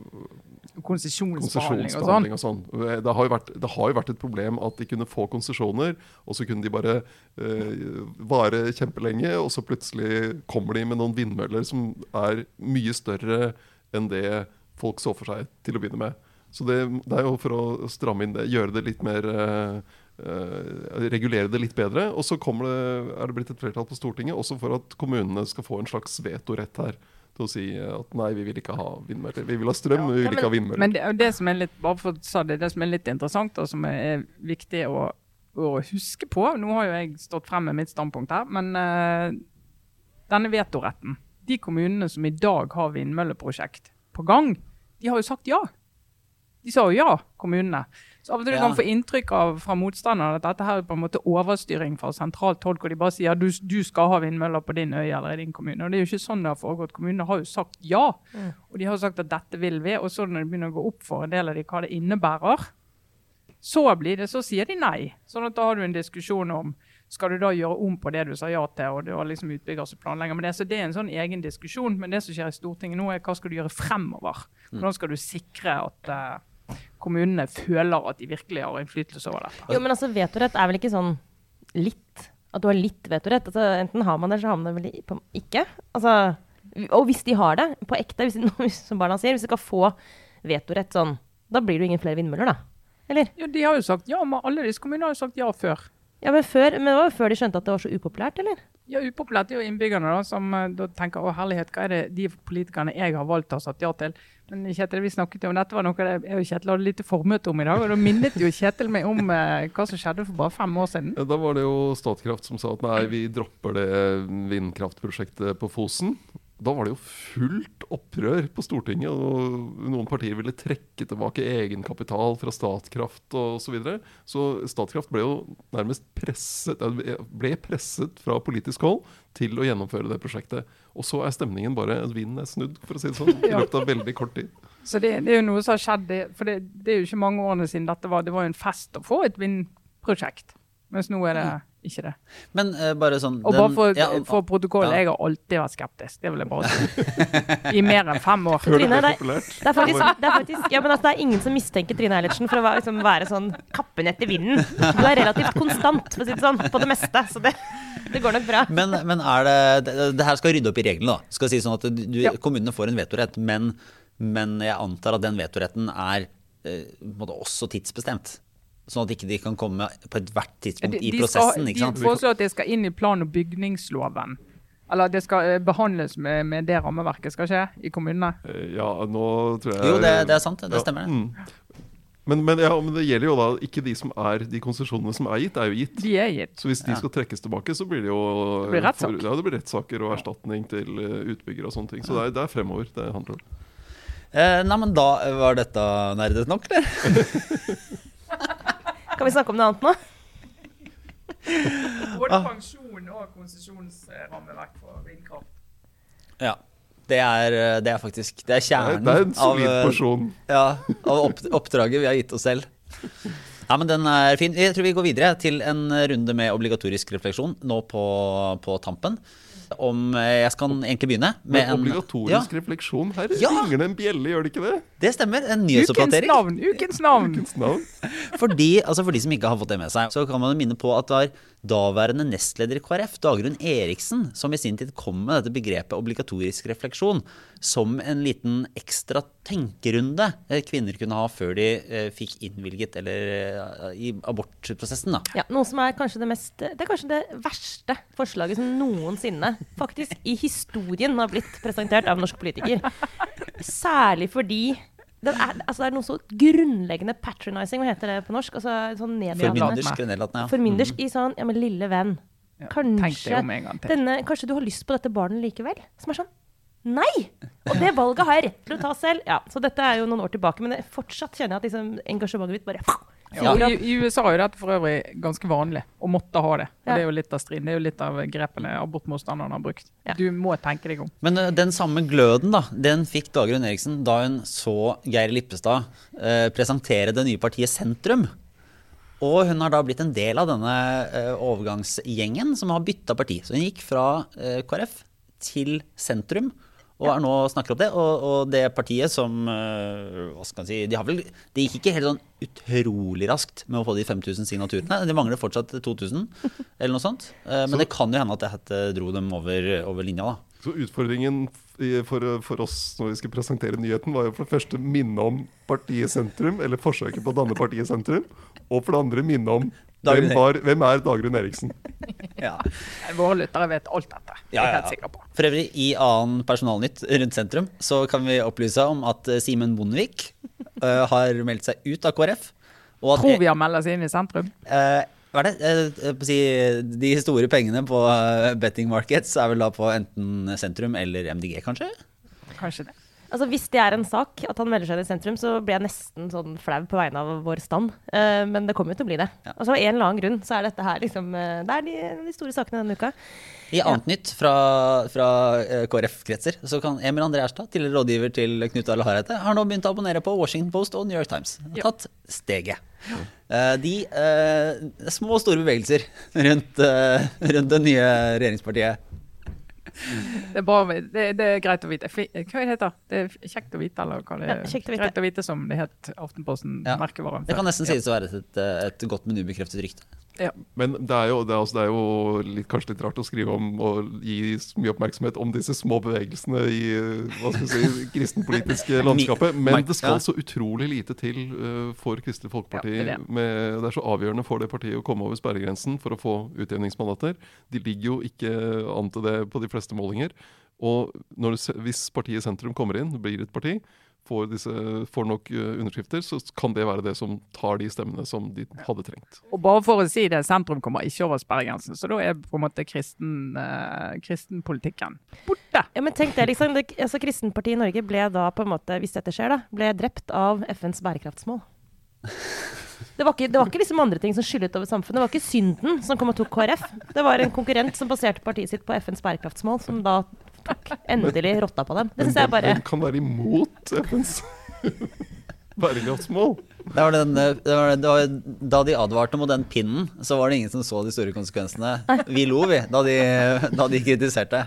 Konsesjonsbehandling og sånn. Og sånn. Det har, vært, det har jo vært et problem at de kunne få konsesjoner, og så kunne de bare uh, vare kjempelenge, og så plutselig kommer de med noen vindmøller som er mye større enn det folk så for seg til å begynne med. Så det, det er jo for å stramme inn det, gjøre det litt mer eh, eh, Regulere det litt bedre. Og så det, er det blitt et flertall på Stortinget også for at kommunene skal få en slags vetorett her. Til å si at nei, vi vil ikke ha vindmøller. Vi vil ha strøm, men vi vil ikke ha vindmøller. Men det, det som er litt bare for å sa det, det som er litt interessant, og som er viktig å, å huske på Nå har jo jeg stått frem med mitt standpunkt her, men uh, denne vetoretten De kommunene som i dag har vindmølleprosjekt på gang, de har jo sagt ja. De sa jo ja, kommunene. Av og til Ja. kan få inntrykk av fra motstanderne at dette her er på en måte overstyring fra sentralt hold, hvor de bare sier du, du skal ha vindmøller på din øy eller i din kommune. Og Det er jo ikke sånn det har foregått. Kommunene har jo sagt ja, og de har sagt at dette vil vi. Og så når det begynner å gå opp for en del av de hva det innebærer, så blir det, så sier de nei. Sånn at da har du en diskusjon om skal du da gjøre om på det du sa ja til, og du har liksom utbygger som planlegger med det. Så det er en sånn egen diskusjon. Men det som skjer i Stortinget nå, er hva skal du gjøre fremover? Hvordan skal du sikre at eh, kommunene føler at de virkelig har innflytelse over dette? Jo, men altså, vetorett er vel ikke sånn litt? At du har litt vetorett? Altså, enten har man det, eller så har man det vel ikke? Altså, og hvis de har det, på ekte, hvis de, som barna sier, hvis de skal få vetorett sånn, da blir det jo ingen flere vindmøller, da? Eller? Ja, de har jo sagt ja, men alle disse kommunene har jo sagt ja før. Ja, men, før, men det var jo før de skjønte at det var så upopulært, eller? Ja, Upopulært er jo innbyggerne da, som eh, da tenker å herlighet, hva er det de politikerne jeg har valgt har satt ja til? Men Kjetil, vi snakket jo om dette var noe jeg og Kjetil hadde lite formøte om i dag, og da minnet jo Kjetil meg om eh, hva som skjedde for bare fem år siden. Da var det jo Statkraft som sa at nei, vi dropper det vindkraftprosjektet på Fosen. Da var det jo fullt opprør på Stortinget, og noen partier ville trekke tilbake egenkapital fra Statkraft osv. Så, videre. så Statkraft ble jo nærmest presset, eh, ble presset fra politisk hold til å gjennomføre det prosjektet. Og så er stemningen bare Vinden er snudd, for å si det sånn, i løpet av veldig kort tid. Så det, det er jo noe som har skjedd, for det, det er jo ikke mange årene siden dette var, det var jo en fest å få et vindprosjekt. Mens nå er det ikke det. Men uh, bare sånn Og den- bare for, ja, for protokollet, ja. jeg har alltid vært skeptisk. Det vil jeg bare si. I mer enn fem år. Trine, det er- Det er faktisk, det er faktisk ja, men altså, det er ingen som mistenker Trine Eilertsen for å være, liksom, være sånn kappen etter vinden. Du er relativt konstant, for å si det sånn, på det meste. Så det, det går nok bra. Men, men er det, det Det her skal rydde opp i reglene, da. Skal si sånn at du, Ja. Kommunene får en vetorett, men, men jeg antar at den vetoretten er eh, også tidsbestemt. Sånn at ikke de kan komme på ethvert tidspunkt i prosessen. ikke sant? De foreslår at det skal inn i plan- og bygningsloven. Eller at det skal eh, behandles med, med det rammeverket skal skje i kommunene. Eh, Ja, nå tror jeg Jo, det, det er sant. Det Ja, stemmer. det. mm. Men, men, ja, men det gjelder jo da ikke de som er De konsesjonene som er gitt, er jo gitt. De er gitt. Så hvis de Ja. skal trekkes tilbake, så blir det jo Det blir rettssak. for- ja, det blir rettssaker og erstatning til eh, utbyggere og sånne ting. Så det er, det er fremover det handler om. Eh, nei, men da var dette nerdet nok, eller? Kan vi snakke om noe annet nå? Både Ah. pensjon og konsesjonsrammeverk for vindkraft. Ja. Det er, eh, det er faktisk Det er er, kjernen det er en av, eh, porsjon. Ja, av opp, oppdraget vi har gitt oss selv. Ja, men den er fin. Jeg tror vi går videre til en runde med obligatorisk refleksjon nå på, på tampen. Om eh, Jeg skal egentlig begynne med Med en obligatorisk Ja, refleksjon. Her Ja. ringer det en bjelle, gjør det ikke det? det stemmer. En Ukens navn! Ukens navn! Ukens navn. Fordi, altså for de som ikke har fått det med seg, så kan man minne på at det var daværende nestleder i KrF, Dagrun Eriksen, som i sin tid kom med dette begrepet obligatorisk refleksjon som en liten ekstra tenkerunde eh, kvinner kunne ha før de eh, fikk innvilget eller eh, i abortprosessen. da. Ja, noe som er kanskje det mest Det er kanskje det verste forslaget som noensinne faktisk i historien har blitt presentert av norsk politiker. Særlig fordi det er, altså det er noe så grunnleggende patronizing, hva heter det på norsk? Altså sånn. Formyndersk nedlatende. Ja. Formyndersk i sånn Ja, men lille venn. Kanskje, denne, kanskje du har lyst på dette barnet likevel? Som er sånn Nei! Og det valget har jeg rett til å ta selv. Ja, Så dette er jo noen år tilbake, men det, fortsatt kjenner jeg at liksom, engasjementet mitt bare Ja, i, I USA er dette for øvrig ganske vanlig, å måtte ha det. Og Ja. Det er jo litt av striden. Det er jo litt av grepene abortmotstanderne har brukt. Ja. Du må tenke deg om. Men uh, den samme gløden da, den fikk Dagrun Eriksen da hun så Geir Lippestad uh, presentere det nye partiet Sentrum. Og hun har da blitt en del av denne uh, overgangsgjengen som har bytta parti. Så hun gikk fra KrF til Sentrum. Og er nå snakker opp det. Og, og det partiet som eh, Hva skal man si de har vel, Det gikk ikke helt sånn utrolig raskt med å få de 5000 signaturene. De mangler fortsatt 2000, eller noe sånt. Eh, men Så- det kan jo hende at dette dro dem over, over linja, da. Så utfordringen for, for oss når vi skulle presentere nyheten, var jo for det første minne om partiet Sentrum, eller forsøket på å danne partiet Sentrum. Og for det andre minne om hvem, var, hvem er Dagrun Eriksen. Ja. Våre lyttere vet alt dette. Det er Ja, jeg ja, helt sikker på. For øvrig, i annen personalnytt rundt sentrum, så kan vi opplyse om at eh, Simen Bondevik uh, har meldt seg ut av KrF. Og at, Tror vi har meldt oss inn i sentrum. Uh, hva er det? Si, de store pengene på betting markets er vel da på enten sentrum eller MDG, kanskje? Kanskje det. Altså Hvis det er en sak, at han melder seg inn i sentrum, så blir jeg nesten sånn flau på vegne av vår stand. Uh, men det kommer jo til å bli det. Ja. Altså Av en eller annen grunn så er dette her liksom eh, Det er de, de store sakene denne uka. I annet nytt fra, fra eh, KrF-kretser så kan Emil André Erstad, tidligere rådgiver til Knut Arle Hareide, har nå begynt å abonnere på Washington Post og New York Times. Har Ja. tatt steget. Uh, de uh, små og store bevegelser rundt, rundt det nye regjeringspartiet. Det er, bra, det, det er greit å vite. Hva heter det? Det er kjekt å vite, eller hva det er? Ja, kjekt å vite. Greit å vite, som det het Aftenposten Ja. Det kan nesten sies å være et, et godt, men ubekreftet rykte. Ja. Men det er jo, det er, altså, det er jo litt, kanskje litt rart å skrive om og gi mye oppmerksomhet om disse små bevegelsene i hva skal vi si, kristenpolitiske landskapet. Men det skal så utrolig lite til eh, for Kristelig Folkeparti. Ja, det er. Med, det er så avgjørende for det partiet å komme over sperregrensen for å få utjevningsmandater. De ligger jo ikke an til det på de fleste målinger. Og når, hvis partiet Sentrum kommer inn, blir et parti, får, disse, får nok eh, underskrifter, så kan det være det som tar de stemmene som de hadde trengt. Og bare for å si det, sentrum kommer ikke over sperregrensen, så da er på en måte kristen, eh, kristenpolitikken borte. Ja, men tenk det, liksom. Det, altså, Kristenpartiet i Norge ble da på en måte, hvis dette skjer, da, ble drept av FNs bærekraftsmål. Det var, ikke, det var ikke liksom andre ting som skyllet over samfunnet. Det var ikke synden som kom og tok KrF. Det var en konkurrent som baserte partiet sitt på FNs bærekraftsmål, som da tok endelig rotta på dem. Det syns jeg bare Hvem kan være imot FNs bærekraftsmål? Det var den, eh, det var, det var, da de advarte mot den pinnen, så var det ingen som så de store konsekvensene. Vi lo, vi, da de, da de kritiserte.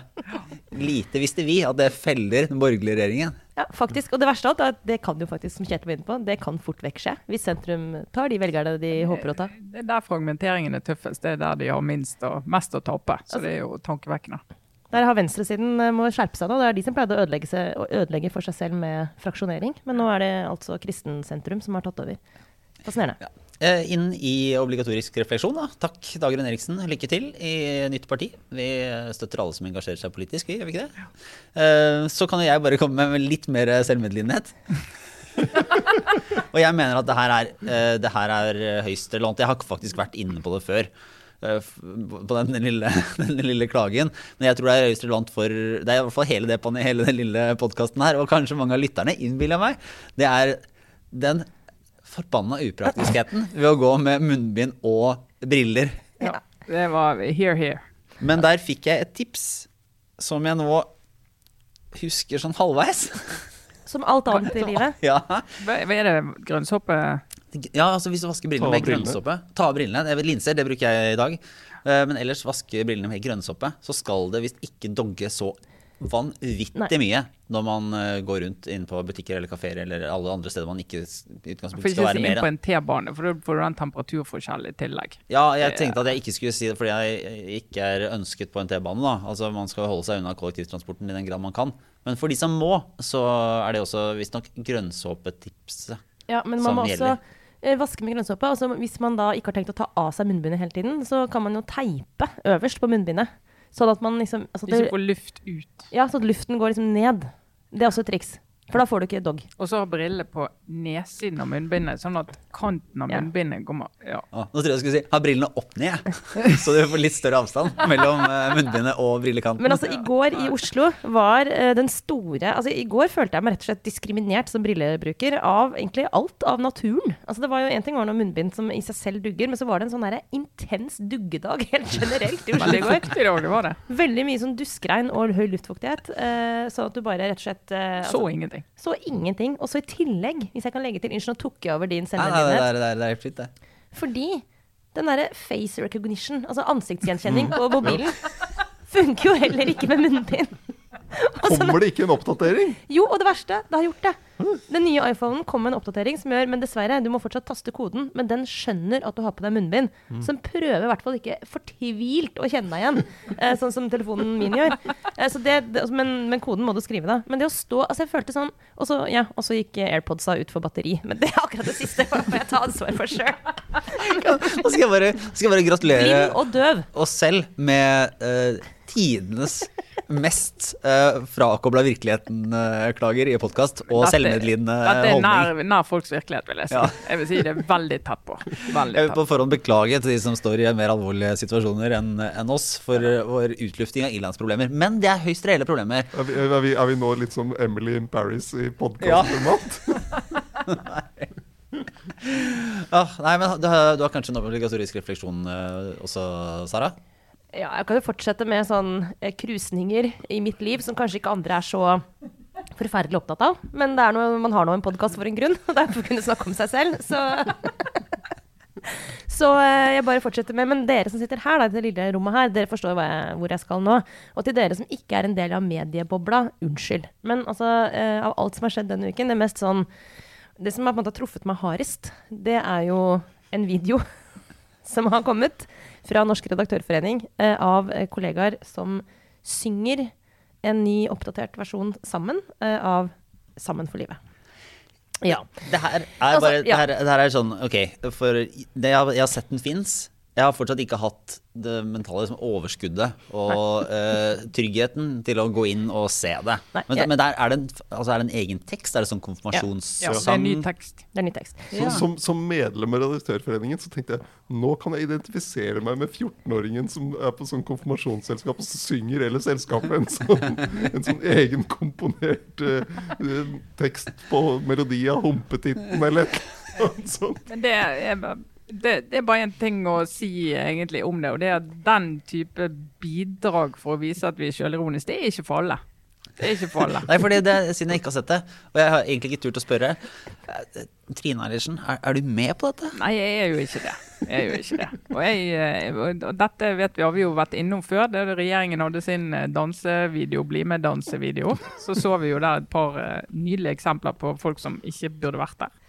Lite visste vi at det feller den borgerlige regjeringen. Ja, faktisk. Og det verste av alt det kan jo faktisk, som Kjetil var inne på, det kan fort vekk skje. Hvis sentrum tar de velgerne de håper å ta. Det er der fragmenteringen er tøffest. Det er der de har minst og mest å tape. Så det er jo tankevekkende. Der har venstresiden eh, må skjerpe seg nå. Det er de som pleide å ødelegge, seg, å ødelegge for seg selv med fraksjonering. Men nå er det altså kristensentrum som har tatt over. Fascinerende. Ja. Inn i obligatorisk refleksjon. Da. Takk, Dagrun Eriksen. Lykke til i nytt parti. Vi støtter alle som engasjerer seg politisk, vi, gjør vi ikke det? Eh, Så kan jo jeg bare komme med litt mer selvmedlidenhet. Og jeg mener at det her er, eh, det her er høyst relevant. Jeg har faktisk vært inne på det før. Eh, På den lille, den lille klagen. Men jeg tror det er høyst relevant for Det er i hvert fall hele, det, hele den lille podkasten her, og kanskje mange av lytterne, innbiller meg. Det er den forbanna upraktiskheten ved å gå med munnbind og briller. Ja. Det var here, here. Men der fikk jeg et tips som jeg nå husker sånn halvveis. Som alt annet i livet. Ja, hva er det? Grønnsåpe? Ja, altså hvis du vasker brillene med grønnsåpe Ta av brillene. Det er linser, det bruker jeg i dag. Eh, Men ellers vaske brillene med grønnsåpe. Så skal det visst ikke dogge så vanvittig Nei. mye når man eh, går rundt inn på butikker eller kafeer eller alle andre steder man ikke i For utgangspunktet ikke skal si være inn mer på en T-bane, for da får du temperaturforskjell i tillegg. Ja, jeg tenkte at jeg ikke skulle si det fordi jeg ikke er ønsket på en T-bane. da Altså Man skal holde seg unna kollektivtransporten i den grad man kan. Men for de som må, så er det også visstnok grønnsåpetipset. Ja, men man Som må også gjelder. Eh, vaske med grønnsåpe. Og så hvis man da ikke har tenkt å ta av seg munnbindet hele tiden, så kan man jo teipe øverst på munnbindet. Sånn at man liksom altså det, ikke får luft ut. Ja, så at luften går liksom ned. Det er også et triks. For da får du ikke dog. Og så ha briller på nedsiden av munnbindet, sånn at kanten av Ja. munnbindet kommer ja. Ah, nå tror jeg jeg skulle si ha brillene opp ned, så du får litt større avstand mellom eh, munnbindet og brillekanten. Men altså, i går i Oslo var eh, den store Altså, i går følte jeg meg rett og slett diskriminert som brillebruker av egentlig alt av naturen. Altså, det var jo en ting var noe munnbind som i seg selv dugger, men så var det en sånn derre intens duggedag helt generelt i Oslo i går. fuktig dag, det var det. Veldig mye sånn duskregn og høy luftfuktighet. Eh, sånn at du bare rett og slett altså, Så altså, ingenting. så ingenting. Og så i tillegg, hvis jeg kan legge til Unnskyld, nå tok jeg over din selvmedlidenhet. det er helt fint, det. Fordi den derre face recognition, altså ansiktsgjenkjenning på mobilen, funker jo heller ikke med munnbind. Og så- Kommer det ikke en oppdatering? jo, og det verste, det har gjort det. Den nye iPhonen kom med en oppdatering som gjør Men dessverre, du må fortsatt taste koden. Men den skjønner at du har på deg munnbind. Så den prøver i hvert fall ikke fortvilt å kjenne deg igjen. Eh, sånn som telefonen min gjør. Eh, så det, det, men, men koden må du skrive, da. Men det å stå Altså, jeg følte sånn Og så ja, og så gikk AirPodsa ut for batteri. Men det er akkurat det siste. For får jeg ta ansvar for sjøl. Da skal jeg bare, skal jeg bare gratulere Blind og døv. oss selv med eh, tidenes mest uh, frakobla virkeligheten-klager i podkast og selvmedlidende det er nær, holdning. nær folks virkelighet, vil jeg si. Ja. Jeg vil si det er veldig tett på. Veldig Jeg vil på forhånd beklage til de som står i mer alvorlige situasjoner enn en oss for ja. vår utlufting av ilandsproblemer. Men det er høyst reelle problemer. Er vi, er vi, er vi nå litt som Emily in Paris i podkastformat? Ah, nei, men du har, du har kanskje en obligatorisk refleksjon eh, også, Sara? Ja, jeg kan jo fortsette med sånn eh, krusninger i mitt liv som kanskje ikke andre er så forferdelig opptatt av. Men noe, man har nå en podkast for en grunn, og det er for å kunne snakke om seg selv. Så, så eh, jeg bare fortsetter med Men dere som sitter her, da, i det lille rommet her, dere forstår jeg, hvor jeg skal nå. Og til dere som ikke er en del av mediebobla, unnskyld. Men altså, eh, av alt som har skjedd denne uken, det mest sånn Det som har truffet meg hardest, det er jo en video som har kommet fra Norsk redaktørforening eh, av eh, kollegaer som synger en ny oppdatert versjon sammen eh, av Sammen for livet. Ja. Det her er Altså, bare det her, det her er sånn OK, for det jeg, har- jeg har sett den fins. Jeg har fortsatt ikke hatt det mentale liksom, overskuddet og uh, tryggheten til å gå inn og se det. Nei, men, jeg- men der er, det en, altså, er det en egen tekst? Er det sånn Ja, det er en ny tekst. Det er ny tekst. Så, som, som medlem av Redaktørforeningen så tenkte jeg nå kan jeg identifisere meg med 14-åringen som er på sånn konfirmasjonsselskap og så synger hele selskapet en sånn, en sånn egenkomponert uh, tekst på melodi av Humpetitten eller noe sånt. Men det er, bare- det, det er bare én ting å si egentlig om det, og det er at den type bidrag for å vise at vi er sjølironiske, det er ikke for alle. Det er ikke for alle. Nei, fordi det, siden jeg ikke har sett det, og jeg har egentlig ikke turt å spørre eh, Trine Eilertsen, er, er du med på dette? Nei, jeg er jo ikke det. Jeg er jo ikke det. Og, jeg, eh, og dette vet vi, har vi jo vært innom før. Da regjeringen hadde sin eh, dansevideo, Bli med-dansevideo, så så vi jo der et par nydelige eksempler på folk som ikke burde vært der.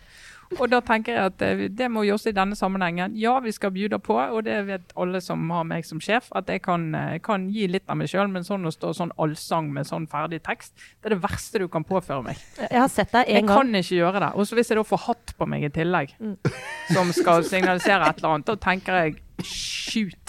Og da tenker jeg at eh, det må gjøres i denne sammenhengen. Ja, vi skal bjuda på, og det vet alle som har meg som sjef, at jeg kan, eh, kan gi litt av meg sjøl, men sånn å stå sånn allsang med sånn ferdig tekst, det er det verste du kan påføre meg. Jeg har sett deg Jeg en gang. kan ikke gjøre det. Og så hvis jeg da får hatt på meg i tillegg, som skal signalisere et eller annet, da tenker jeg shoot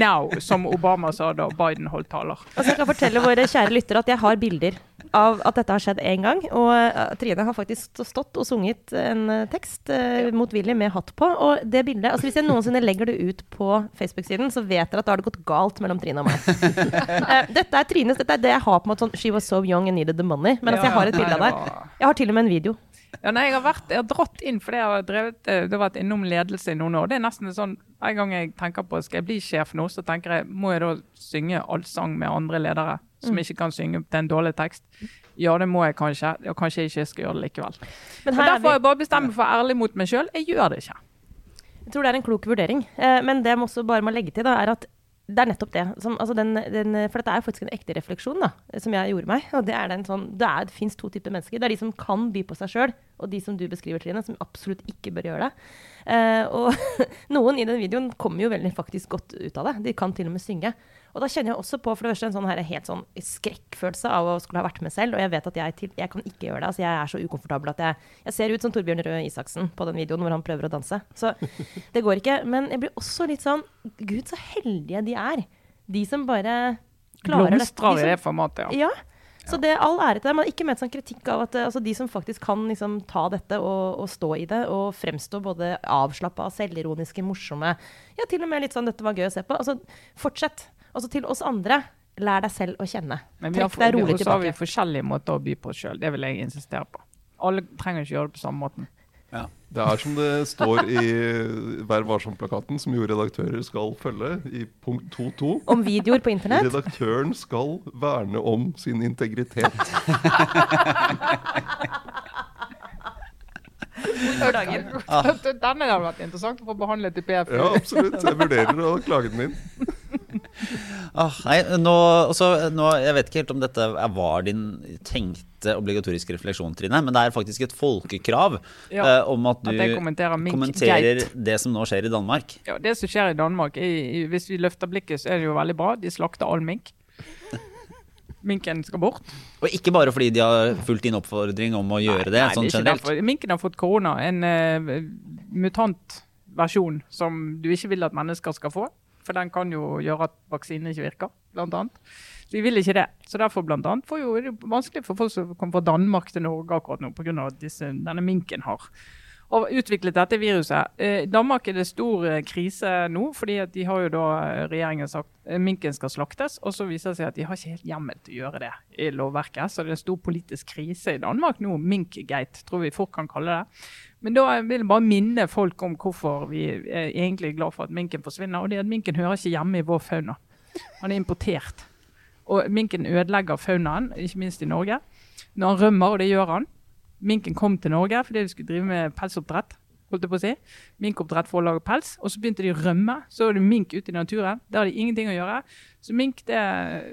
now, som Obama sa da Biden holdt taler. Altså, jeg kan fortelle våre kjære lyttere at jeg har bilder av at dette har skjedd én gang. Og eh, Trine har faktisk stått og sunget en eh, tekst uh, motvillig med hatt på. Og det bildet, altså Hvis jeg noensinne legger det ut på Facebook-siden, så vet dere at da har det gått galt mellom Trine og meg. Eh, dette er Trines, dette er det jeg har på en måte sånn She was so young and needed the money. Men altså, jeg har et bilde av det Jeg har til og med en video. Ja, nei, jeg har, vært, jeg har dratt inn fordi jeg har drevet, eh, det har vært innom ledelse i noen år. Det er nesten sånn, Hver gang jeg tenker på skal jeg bli sjef nå, så tenker jeg må jeg da synge allsang med andre ledere som ikke kan synge til en dårlig tekst. Ja, det må jeg kanskje. Og kanskje jeg ikke skal gjøre det likevel. Men her er derfor har jeg bare bestemt meg for ærlig mot meg sjøl. Jeg gjør det ikke. jeg tror det er en klok vurdering. Eh, men det jeg også bare må legge til, da, er at det er nettopp det. Som, altså den, den, for dette er jo faktisk en ekte refleksjon da, som jeg gjorde meg. Og det er den sånn, det, det fins to typer mennesker. Det er de som kan by på seg sjøl, og de som du beskriver, Trine, som absolutt ikke bør gjøre det. Eh, og noen i den videoen kommer jo veldig faktisk godt ut av det. De kan til og med synge. Og da kjenner jeg også på for det første en sånn her, helt sånn skrekkfølelse av å skulle ha vært med selv. Og jeg vet at jeg, til, jeg kan ikke gjøre det. Altså jeg er så ukomfortabel at jeg, jeg ser ut som Torbjørn Røe Isaksen på den videoen hvor han prøver å danse. Så det går ikke. Men jeg blir også litt sånn Gud, så heldige de er. De som bare klarer det. Blomstrer De i det formatet, ja. ja. Så det all ære til dem. Man har ikke ment sånn kritikk av at eh, altså, de som faktisk kan liksom, ta dette og, og stå i det, og fremstå både avslappa, selvironiske, morsomme Ja, til og med litt sånn 'dette var gøy å se på'. Altså, fortsett. Altså til oss andre, lær deg selv å kjenne. Men vi har, Trekk deg rolig og så har vi tilbake. forskjellige måter å by på oss sjøl. Det vil jeg insistere på. Alle trenger ikke gjøre det på samme måten. Det er som det står i Vær varsom-plakaten, som jo redaktører skal følge, i punkt 2.2. Om videoer på internett. Redaktøren skal verne om sin integritet. Den hadde vært interessant å få behandlet i PF. Ja, absolutt. Jeg vurderer å klage den inn. Ah, nei, nå, også, nå, jeg vet ikke helt om dette var din tenkte obligatoriske refleksjon, Trine, men det er faktisk et folkekrav Ja, uh, om at du at kommenterer kommenterer det som nå skjer i Danmark. Ja, det som skjer i Danmark, i, i, hvis vi løfter blikket, så er det jo veldig bra. De slakter all mink. Minken skal bort. Og ikke bare fordi de har fulgt din oppfordring om å gjøre det, Nei, sånn det er generelt. derfor. Minken har fått korona, en uh, mutantversjon som du ikke vil at mennesker skal få. For den kan jo gjøre at vaksinen ikke virker, annet. Så vi vil ikke det. Så derfor blant annet for jo, det er vanskelig for folk som kommer fra Danmark til Norge akkurat nå, pga. at denne minken har og utviklet dette viruset. Eh, I Danmark er det stor eh, krise nå, fordi de har jo da eh, regjeringen sagt eh, minken skal slaktes. Og så viser det seg at de har ikke helt hjemmel til å gjøre det i lovverket. Så det er en stor politisk krise i Danmark nå. Minkgate, tror vi fort kan kalle det. Men da vil jeg bare minne folk om hvorfor vi er egentlig glad for at minken forsvinner. Og det er at minken hører ikke hjemme i vår fauna. Han er importert. Og minken ødelegger faunaen, ikke minst i Norge. Når han rømmer, og det gjør han Minken kom til Norge fordi de skulle drive med pelsoppdrett. holdt jeg på å si. Minkoppdrett for å lage pels. Og så begynte de å rømme. Så var det mink ute i naturen. Der har de ingenting å gjøre. Så mink, det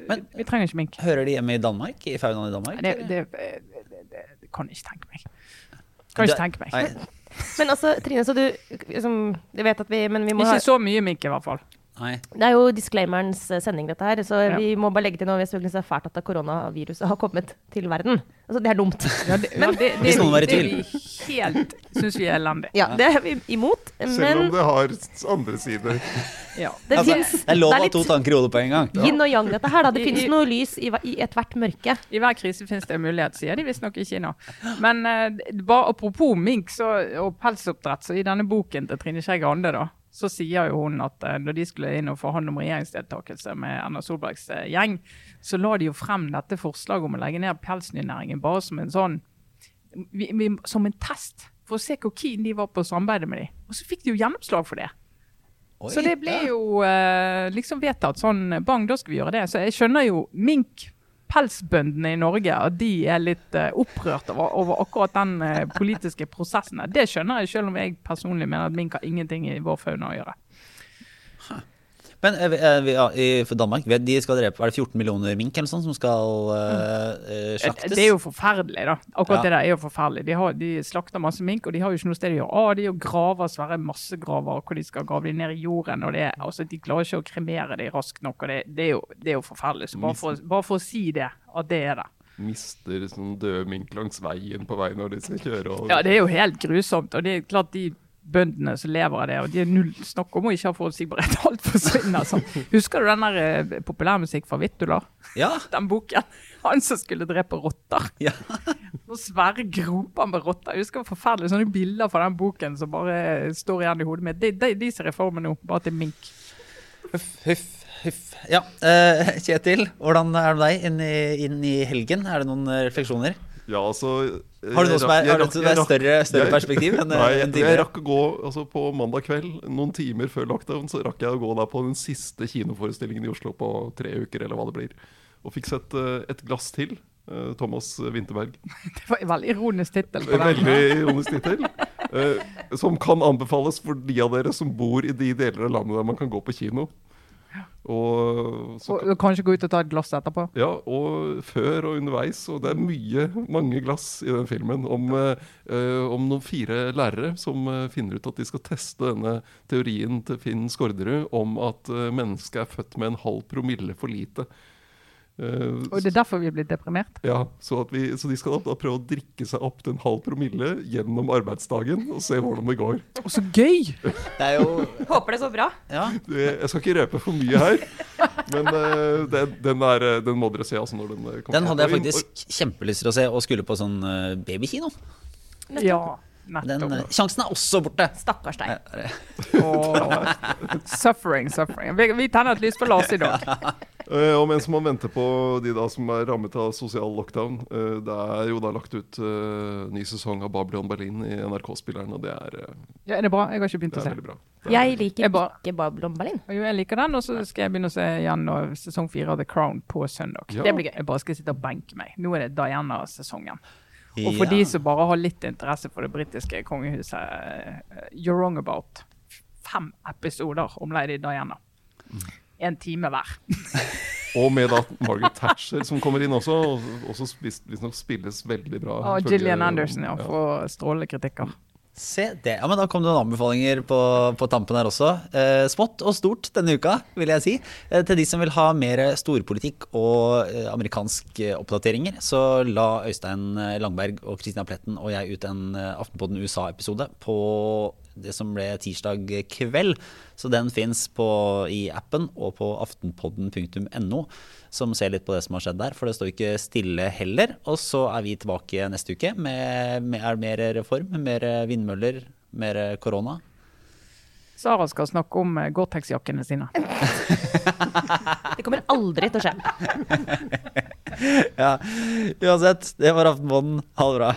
Men- Vi trenger ikke mink. Hører de hjemme i Danmark? I faunaen i Danmark? Det, det, det, det, det kan jeg ikke tenke meg. Kan ikke tenke meg. Nei, Men altså, Trine, så du liksom, Jeg vet at vi Men vi må ha Ikke så mye mink, i hvert fall. Nei. Det er jo disclaimerens eh, sending, dette her. Så Ja. vi må bare legge til noe. Vi det er fælt at koronaviruset har kommet til verden. Altså, det er dumt. Ja, det, ja, det, det, Hvis noen var i det tvil. vi helt syns vi er elendig. Ja, det er vi imot. Selv om det har andre sider. Ja. det Altså, finnes, det er lov å ha to tanker i hodet på en gang. yin og yang, dette her. Da. Det I- fins noe lys i, i ethvert mørke. I hver krise finnes det en mulighet, sier de visstnok i Kina. Men uh, bare apropos mink så, og pelsoppdrett, så i denne boken til Trine Skei Grande, da, så sier jo hun at eh, når de skulle inn og forhandle om regjeringsdeltakelse med Erna Solbergs eh, gjeng, så la de jo frem dette forslaget om å legge ned pelsdyrnæringen bare som en sånn vi, vi, som en test, for å se hvor keen de var på å samarbeide med dem. Og så fikk de jo gjennomslag for det. Oi, Så det ble jo eh, liksom vedtatt sånn Bang, da skal vi gjøre det. Så jeg skjønner jo mink, pelsbøndene i Norge, at de er litt eh, opprørt over, over akkurat den eh, politiske prosessen. Det skjønner jeg, selv om jeg personlig mener at mink har ingenting i vår fauna å gjøre. Men eh, vi- eh, i, Danmark, vet de skal drepe, er det 14 millioner mink eller sånn som skal eh, slaktes? Det er jo forferdelig, da. Akkurat Ja. det der er jo forferdelig. De, har, de slakter masse mink, og de har jo ikke noe sted å gjøre av. De er jo graver, svære massegraver hvor de skal grave dem ned i jorden. og det altså, De klarer ikke å kremere dem raskt nok. og Det, det, er, jo, det er jo forferdelig. Så bare for, bare for å si det, at det er det. Mister sånn døde mink langs veien på vei når de skal kjøre. over. Ja, det er jo helt grusomt. Og det er klart de bøndene som lever av det, og de er null snakk om å ikke ha forutsigbarhet. Alt forsvinner sånn. Husker du den der eh, populærmusikk fra Vittula? Ja, Den boken? Han som skulle drepe rotter. ja. Noen svære groper med rotter. Jeg husker forferdelige sånne bilder fra den boken som bare står igjen i hodet mitt. De, de, de ser jeg for meg nå, bare til mink. Huff, huff, huff. Ja, uh, Kjetil, hvordan er det med deg inn i, inn i helgen? Er det noen eh, refleksjoner? Ja, altså Har du noe som er, jeg har du rakk- som jeg er større, større jeg- perspektiv enn Nei, en time? jeg rakk å gå altså på mandag kveld, noen timer før lockdown, så rakk jeg å gå der på den siste kinoforestillingen i Oslo på tre uker, eller hva det blir. og fikk sett uh, Et glass til. Uh, Thomas Winterberg. Det var en veldig ironisk tittel. Veldig ironisk tittel. Uh, som kan anbefales for de av dere som bor i de deler av landet der man kan gå på kino. Og, så, Og kanskje gå ut og ta et glass etterpå. ja, og før og underveis. Og det er mye, mange glass i den filmen om, eh, om noen fire lærere som eh, finner ut at de skal teste denne teorien til Finn Skårderud om at eh, mennesket er født med en halv promille for lite. Eh, Og det er derfor vi er blitt deprimert. ja, så, at vi, så de skal da prøve å drikke seg opp til en halv promille gjennom arbeidsdagen og se hvordan det går. Og så gøy! Det er jo Håper det så bra. Ja. Det, jeg skal ikke røpe for mye her, men uh, det, den, er, eh, den må dere se. altså når Den kommer. Den hadde jeg Og- faktisk kjempelyst til å se, og skulle på sånn uh, babykino. Ja, Den sjansen er også borte. Stakkars deg. Oh. Suffering, suffering. Vi, vi tenner et lys på Lars i dag. Eh, og mens man venter på de da som er rammet av sosial lockdown eh, Det er jo da lagt ut eh, ny sesong av Babylon Berlin i NRK-spilleren, og det er, Ja, er det bra? Jeg har ikke begynt å se. bra. Det er Jeg veldig liker Jeg ikke Babylon Berlin. Jo, jeg liker den, og så skal jeg begynne å se igjen nå, sesong fire av The Crown på søndag. Ja. Det blir gøy. Jeg bare skal sitte og benke meg. Nå er det Diana-sesongen. Og for Ja. de som bare har litt interesse for det britiske kongehuset, eh, you're wrong about fem episoder om lady Diana. En time hver. Og med da Margaret Thatcher som kommer inn også, og også visstnok spilles veldig bra. Og Gillian Anderson, ja, får strålende kritikker. Se det. Ja, men Da kom det noen anbefalinger på, på tampen her også. Eh, smått og stort denne uka, vil jeg si. Eh, til de som vil ha mer storpolitikk og eh, amerikanske oppdateringer, så la Øystein eh, Langberg og Kristina Pletten og jeg ut en eh, Aftenpodden USA-episode på det som ble tirsdag kveld. Så den fins i appen og på aftenpodden.no, som ser litt på det som har skjedd der. For det står ikke stille heller. Og så er vi tilbake neste uke med, med er mer reform, mer vindmøller, mer korona. Sara skal snakke om eh, Gore-Tex-jakkene sine. Det kommer aldri til å skje. Ja, uansett, det var Aftenpodden. Ha det bra.